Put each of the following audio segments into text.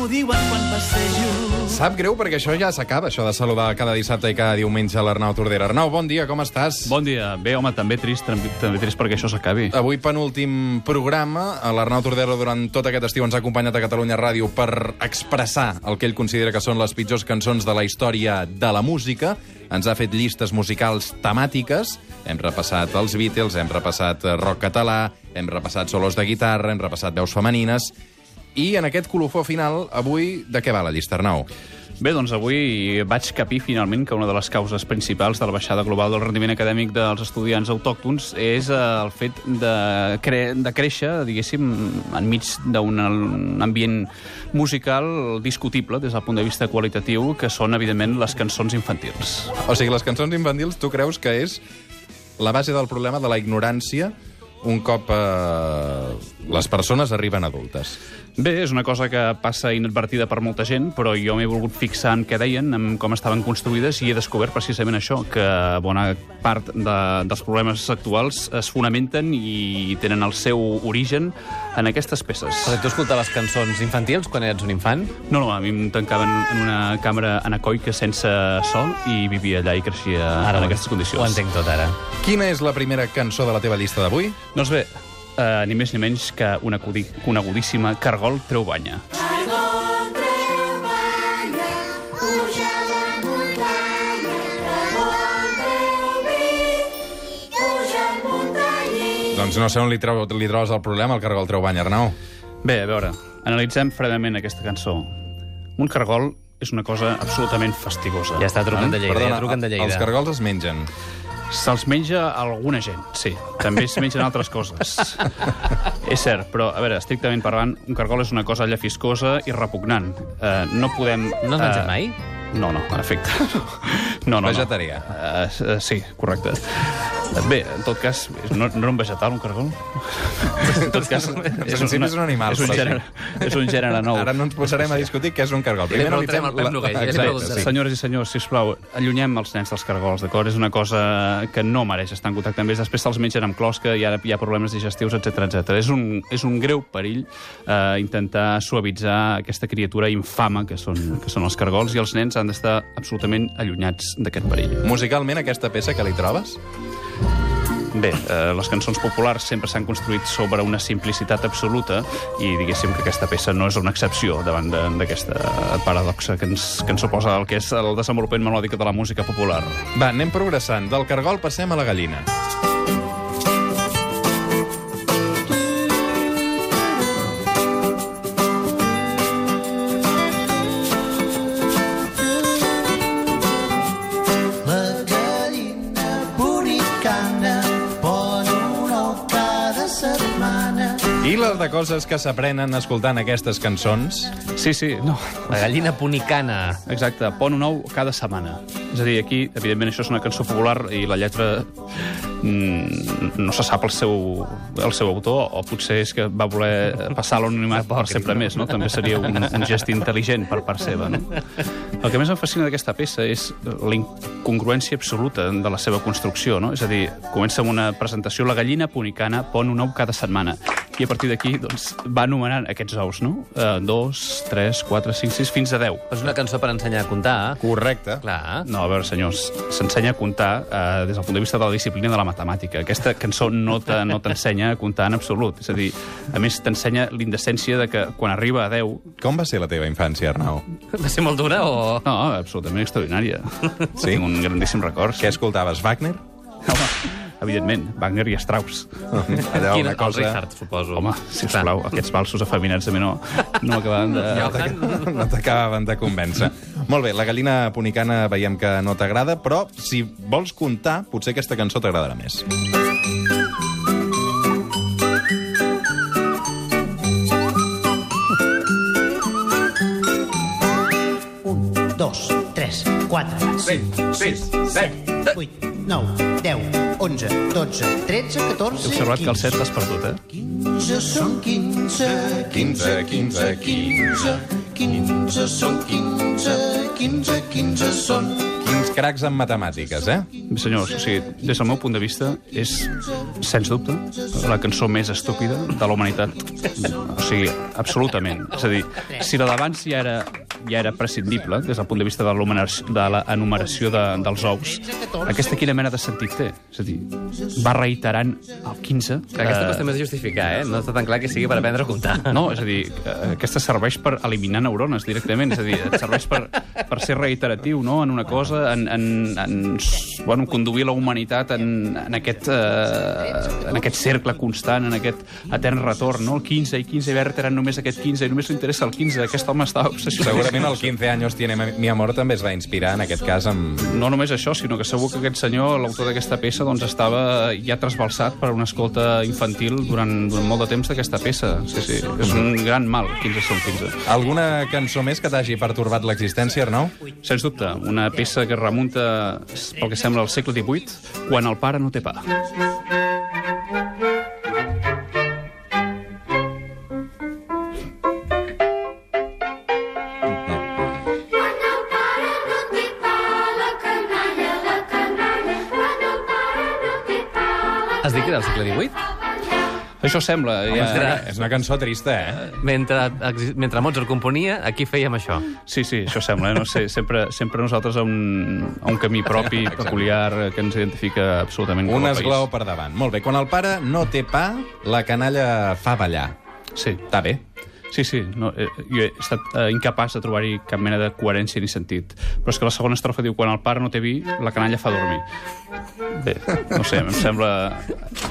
M'ho diuen quan passejo. Sap greu perquè això ja s'acaba, això de saludar cada dissabte i cada diumenge a l'Arnau Tordera. Arnau, bon dia, com estàs? Bon dia. Bé, home, també trist, també, també trist perquè això s'acabi. Avui penúltim programa. L'Arnau Tordera durant tot aquest estiu ens ha acompanyat a Catalunya Ràdio per expressar el que ell considera que són les pitjors cançons de la història de la música. Ens ha fet llistes musicals temàtiques. Hem repassat els Beatles, hem repassat rock català, hem repassat solos de guitarra, hem repassat veus femenines... I en aquest colofó final, avui, de què va la llista, Arnau? Bé, doncs avui vaig capir finalment que una de les causes principals de la baixada global del rendiment acadèmic dels estudiants autòctons és eh, el fet de, cre de créixer, diguéssim, enmig d'un ambient musical discutible des del punt de vista qualitatiu, que són, evidentment, les cançons infantils. O sigui, les cançons infantils, tu creus que és la base del problema de la ignorància un cop eh, les persones arriben adultes. Bé, és una cosa que passa inadvertida per molta gent, però jo m'he volgut fixar en què deien, en com estaven construïdes, i he descobert precisament això, que bona part de, dels problemes actuals es fonamenten i tenen el seu origen en aquestes peces. Perquè tu escoltaves cançons infantils quan eres un infant? No, no, a mi em tancaven en una càmera anacoica sense sol i vivia allà i creixia Ara en aquestes condicions. Ho entenc tot, ara. Quina és la primera cançó de la teva llista d'avui? Doncs bé, eh, ni més ni menys que una conegudíssima Cargol treu banya. Doncs no sé on li, treu, li trobes el problema, el cargol treu bany, Arnau. Bé, a veure, analitzem fredament aquesta cançó. Un cargol és una cosa absolutament fastigosa. Ja està trucant de Lleida, Perdona, ja truquen de Lleida. els cargols es mengen. Se'ls menja alguna gent, sí. També es mengen altres coses. és cert, però, a veure, estrictament parlant, un cargol és una cosa llafiscosa i repugnant. Uh, no podem... No has menjat eh, mai? No, no, en efecte. No, no, no. Vegetarià. Uh, sí, correcte. Bé, en tot cas, no, no era un vegetal, un cargol? En tot cas... principi és un animal, És un gènere, és un gènere nou. Ara no ens posarem a discutir què és un cargol. Li preguntarem al Pep Noguer, ja li Exacte, sí. Senyores i senyors, sisplau, allunyem els nens dels cargols, d'acord? És una cosa que no mereix estar en contacte amb ells. Després se'ls mengen amb closca i ara hi ha problemes digestius, etc etc. És, un, és un greu perill eh, intentar suavitzar aquesta criatura infama que són, que són els cargols i els nens han d'estar absolutament allunyats d'aquest perill. Musicalment, aquesta peça que li trobes? Bé, eh, les cançons populars sempre s'han construït sobre una simplicitat absoluta i diguéssim que aquesta peça no és una excepció davant d'aquesta paradoxa que ens, que ens suposa el que és el desenvolupament melòdic de la música popular. Va, anem progressant. Del cargol passem a la gallina. Setmana. I les de coses que s'aprenen escoltant aquestes cançons? Sí, sí, no. La gallina punicana. Exacte, pon un ou cada setmana. És a dir, aquí, evidentment, això és una cançó popular i la lletra mm, no se sap el seu, el seu autor, o potser és que va voler passar l'anonimat per sempre més, no? També seria un, un gest intel·ligent per part seva, no? El que més em fascina d'aquesta peça és la incongruència absoluta de la seva construcció, no? És a dir, comença amb una presentació, la gallina punicana pon un ou cada setmana. I a partir d'aquí, doncs, va anomenant aquests ous, no? Uh, dos, tres, quatre, cinc, sis, fins a deu. És una cançó per ensenyar a comptar. Correcte. Clar. No, a veure, senyors, s'ensenya a comptar eh, des del punt de vista de la disciplina de la matemàtica. Aquesta cançó no te- no t'ensenya a comptar en absolut. És a dir, a més, t'ensenya l'indecència de que quan arriba a 10... Com va ser la teva infància, Arnau? Va ser molt dura o...? No, absolutament extraordinària. Sí? Tinc un grandíssim record. Què escoltaves, Wagner? Home, evidentment, Wagner i Strauss. Allò, Quin, una cosa... El Richard, suposo. Home, sisplau, aquests valsos afeminats mi no, no m'acabaven de... Johan? No t'acabaven de convèncer. Molt bé, la gallina punicana veiem que no t'agrada, però si vols comptar, potser aquesta cançó t'agradarà més. Un, dos, tres, quatre, cinc, sis, set, vuit, nou, deu, onze, dotze, tretze, He catorze, observat que el set l'has perdut, eh? Quinze són quinze, Quinze, quinze, quinze, quinze, 15 són 15, 15, 15 són. Quins cracs en matemàtiques, eh? Senyors, o sigui, des del meu punt de vista, és, sens dubte, la cançó més estúpida de la humanitat. O sigui, absolutament. És a dir, si la d'abans ja era, ja era prescindible, des del punt de vista de l'enumeració de la enumeració de, dels ous, aquesta quina mena de sentit té? És a dir, va reiterant el 15... Que aquesta eh, costa més de justificar, eh? No està tan clar que sigui per aprendre a comptar. No, és a dir, eh, aquesta serveix per eliminar neurones directament, és a dir, serveix per, per ser reiteratiu no? en una cosa, en, en, en bueno, conduir la humanitat en, en, aquest, eh, en aquest cercle constant, en aquest etern retorn, no? el 15 i 15 i va reiterant només aquest 15 i només li interessa el 15, aquest home està obsessionat. Segurament el 15 anys tiene mi amor també es va inspirar, en aquest cas, amb... No només això, sinó que segur que aquest senyor, l'autor d'aquesta peça, doncs estava ja trasbalsat per una escolta infantil durant, durant molt de temps d'aquesta peça. Sí, sí, és un gran mal, 15 són 15. Alguna cançó més que t'hagi pertorbat l'existència, Arnau? Sens dubte, una peça que remunta, pel que sembla, al segle XVIII, quan el pare no té pa. El el Has dit que era del segle XVIII? Això sembla. Ja... Ostres. És una cançó trista, eh? Mentre, mentre Mozart componia, aquí fèiem això. Sí, sí, això sembla. Eh? No sé, sempre, sempre nosaltres a un, a un camí propi, peculiar, que ens identifica absolutament com Un a país. esglaó per davant. Molt bé, quan el pare no té pa, la canalla fa ballar. Sí, Està bé. Sí, sí. No, eh, jo he estat eh, incapaç de trobar-hi cap mena de coherència ni sentit. Però és que la segona estrofa diu quan el pare no té vi, la canalla fa dormir. Bé, no sé, em sembla...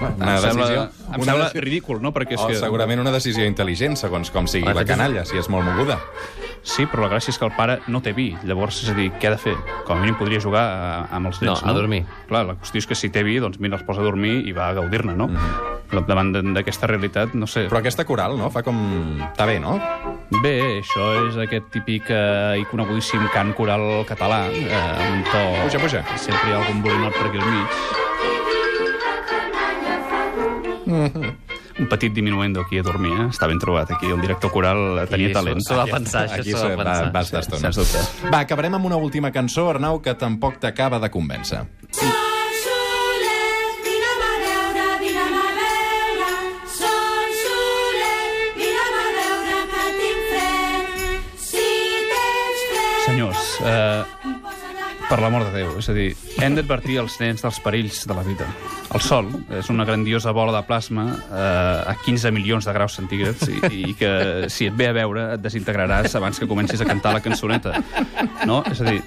Una em sembla, decisió- em una sembla deci- ridícul, no? Perquè és O que... segurament una decisió intel·ligent, segons com sigui la canalla, si és molt moguda. Sí, però la gràcia és que el pare no té vi. Llavors, és a dir, què ha de fer? Com a mínim podria jugar a, amb els nens, No, a dormir. Clar, la qüestió és que si té vi, doncs mira, els posa a dormir i va a gaudir-ne, no? Davant de- d'aquesta realitat, no sé... Però aquesta coral, no? Fa com... Està bé, no? Bé, això és aquest típic eh, i conegudíssim cant coral català, eh, amb un to... Puja, puja. Sempre hi ha algun bolinot per aquí al mig. Un petit diminuendo aquí a dormir, eh? Està ben trobat aquí. El director coral tenia talent. s'ho- s'ho va pensar, això Aquí s'ho va se va, pensar. va estona. Sens dubte. Va, acabarem amb una última cançó, Arnau, que tampoc t'acaba de convèncer. Eh, per l'amor de Déu, és a dir, hem d'advertir els nens dels perills de la vida. El Sol és una grandiosa bola de plasma eh, a 15 milions de graus centígrads i, i que si et ve a veure et desintegraràs abans que comencis a cantar la cançoneta. No? És a dir,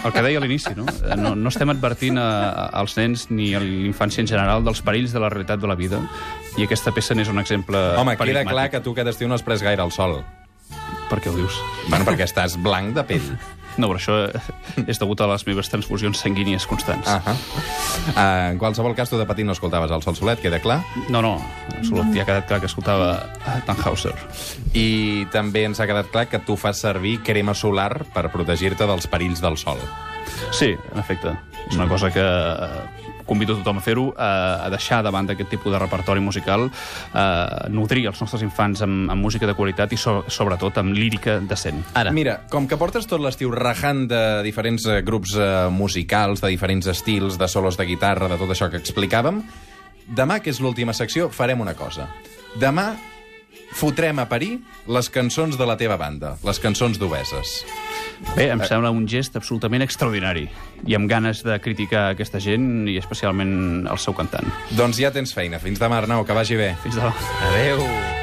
el que deia a l'inici, no? no? No estem advertint a, a, als nens ni a l'infància en general dels perills de la realitat de la vida i aquesta peça n'és un exemple Home, queda clar que tu aquest estiu no has pres gaire el sol. Per què ho dius? Bueno, perquè estàs blanc de pell. No, però això és degut a les meves transfusions sanguínies constants. Ah uh, en qualsevol cas, tu de petit no escoltaves el Sol Solet, queda clar. No, no, absolut, ja ha quedat clar que escoltava Tannhauser. I també ens ha quedat clar que tu fas servir crema solar per protegir-te dels perills del sol. Sí, en efecte. És una cosa que convido tothom a fer-ho, eh, a deixar davant d'aquest tipus de repertori musical, eh, nutrir els nostres infants amb, amb música de qualitat i, so, sobretot, amb lírica decent. Ara, Mira, com que portes tot l'estiu rajant de diferents eh, grups eh, musicals, de diferents estils, de solos de guitarra, de tot això que explicàvem, demà, que és l'última secció, farem una cosa. Demà fotrem a parir les cançons de la teva banda, les cançons d'obeses. Bé, em sembla un gest absolutament extraordinari i amb ganes de criticar aquesta gent i especialment el seu cantant. Doncs ja tens feina. Fins demà, Arnau, que vagi bé. Fins demà. adeu.